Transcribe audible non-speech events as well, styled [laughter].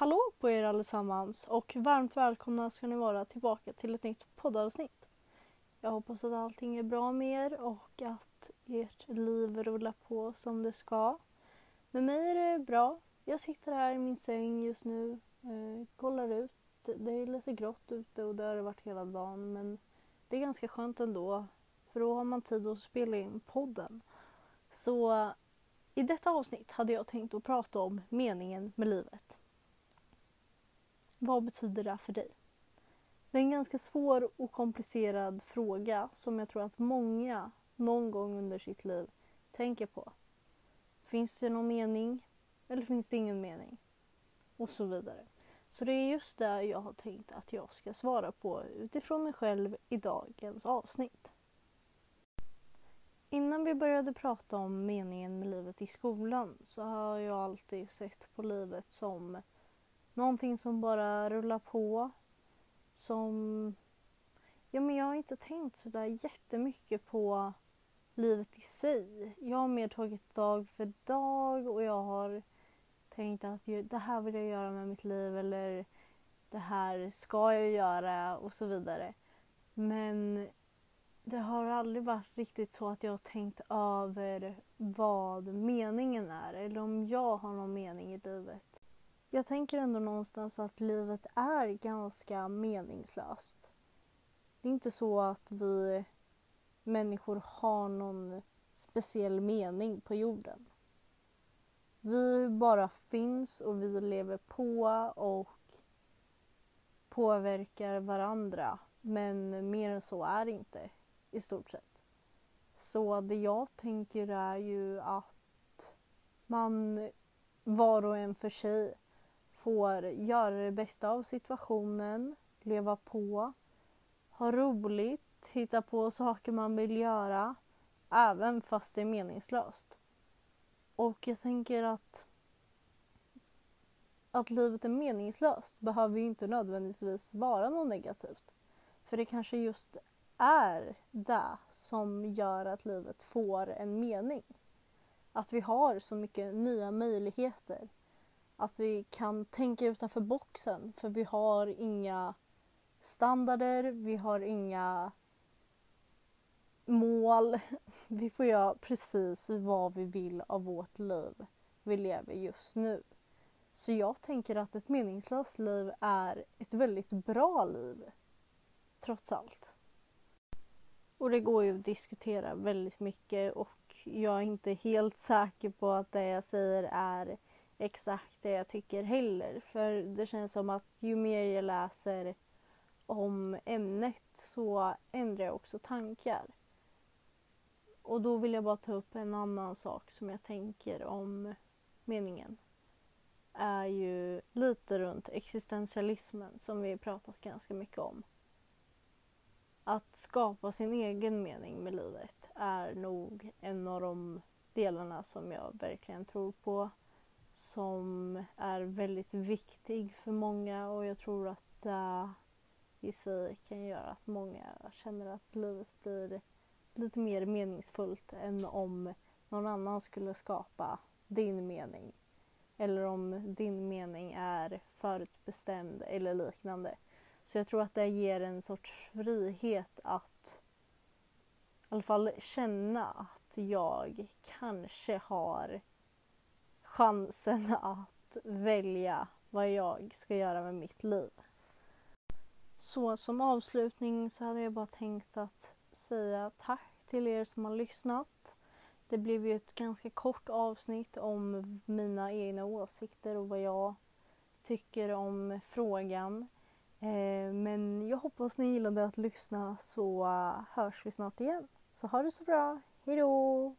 hallå på er allesammans och varmt välkomna ska ni vara tillbaka till ett nytt poddavsnitt. Jag hoppas att allting är bra med er och att ert liv rullar på som det ska. Med mig är det bra. Jag sitter här i min säng just nu, eh, kollar ut. Det är lite grått ute och det har det varit hela dagen men det är ganska skönt ändå för då har man tid att spela in podden. Så i detta avsnitt hade jag tänkt att prata om meningen med livet. Vad betyder det för dig? Det är en ganska svår och komplicerad fråga som jag tror att många någon gång under sitt liv tänker på. Finns det någon mening eller finns det ingen mening? Och så vidare. Så det är just det jag har tänkt att jag ska svara på utifrån mig själv i dagens avsnitt. Innan vi började prata om meningen med livet i skolan så har jag alltid sett på livet som någonting som bara rullar på. Som... Ja, men jag har inte tänkt sådär jättemycket på livet i sig. Jag har mer tagit dag för dag och jag har tänkt att det här vill jag göra med mitt liv eller det här ska jag göra och så vidare. Men det har aldrig varit riktigt så att jag har tänkt över vad meningen är eller om jag har någon mening i livet. Jag tänker ändå någonstans att livet är ganska meningslöst. Det är inte så att vi människor har någon speciell mening på jorden. Vi bara finns och vi lever på och påverkar varandra. Men mer än så är det inte i stort sett. Så det jag tänker är ju att man var och en för sig får göra det bästa av situationen, leva på, ha roligt, hitta på saker man vill göra, även fast det är meningslöst. Och jag tänker att att livet är meningslöst behöver ju inte nödvändigtvis vara något negativt. För det kanske just är det som gör att livet får en mening. Att vi har så mycket nya möjligheter. Att vi kan tänka utanför boxen för vi har inga standarder, vi har inga mål. [laughs] Vi får göra precis vad vi vill av vårt liv vi lever just nu. Så jag tänker att ett meningslöst liv är ett väldigt bra liv. Trots allt. Och det går ju att diskutera väldigt mycket och jag är inte helt säker på att det jag säger är exakt det jag tycker heller. För det känns som att ju mer jag läser om ämnet så ändrar jag också tankar. Och då vill jag bara ta upp en annan sak som jag tänker om meningen. är ju lite runt existentialismen som vi pratat ganska mycket om att skapa sin egen mening med livet är nog en av de delarna som jag verkligen tror på. Som är väldigt viktig för många och jag tror att det i sig kan göra att många känner att livet blir lite mer meningsfullt än om någon annan skulle skapa din mening. Eller om din mening är förutbestämd eller liknande. Så jag tror att det ger en sorts frihet att i alla fall känna att jag kanske har chansen att välja vad jag ska göra med mitt liv. Så som avslutning så hade jag bara tänkt att säga tack till er som har lyssnat. Det blev ju ett ganska kort avsnitt om mina egna åsikter och vad jag tycker om frågan. Eh, men jag hoppas ni gillade att lyssna så eh, hörs vi snart igen. Så ha det så bra. Hejdå!